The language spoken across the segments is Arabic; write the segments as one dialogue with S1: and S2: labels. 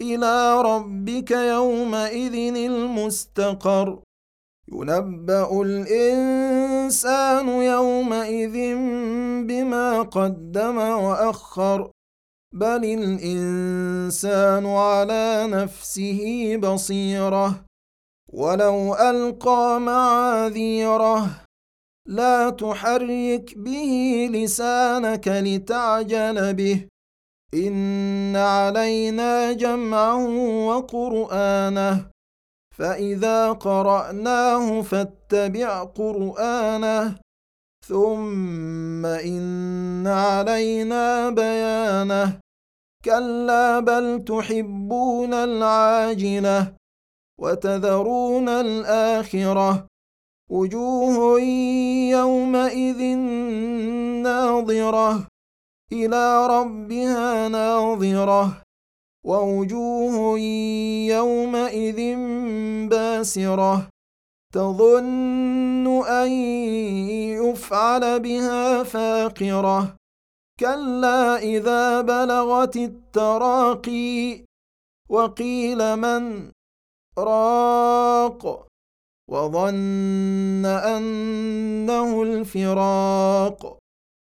S1: إلى ربك يومئذ المستقر. ينبأ الإنسان يومئذ بما قدم وأخر. بل الإنسان على نفسه بصيرة. ولو ألقى معاذيره. لا تحرك به لسانك لتعجل به. إن علينا جمعه وقرآنه فإذا قرأناه فاتبع قرآنه ثم إن علينا بيانه. كلا بل تحبون العاجلة وتذرون الآخرة. وجوه يومئذ ناظرة. إلى ربها ناظرة. ووجوه يومئذ باسرة. تظن أن يفعل بها فاقرة. كلا إذا بلغت التراقي. وقيل من؟ راق. وظن أنه الفراق.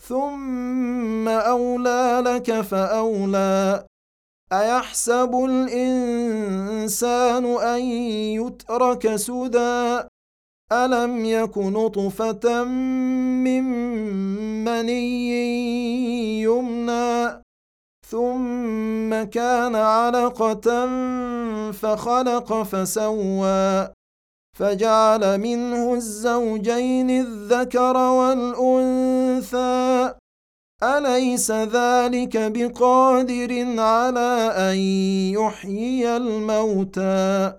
S1: ثم اولى لك فاولى ايحسب الانسان ان يترك سدى الم يك نطفه من مني يمنى ثم كان علقه فخلق فسوى فجعل منه الزوجين الذكر والانثى أليس ذلك بقادر على أن يحيي الموتى؟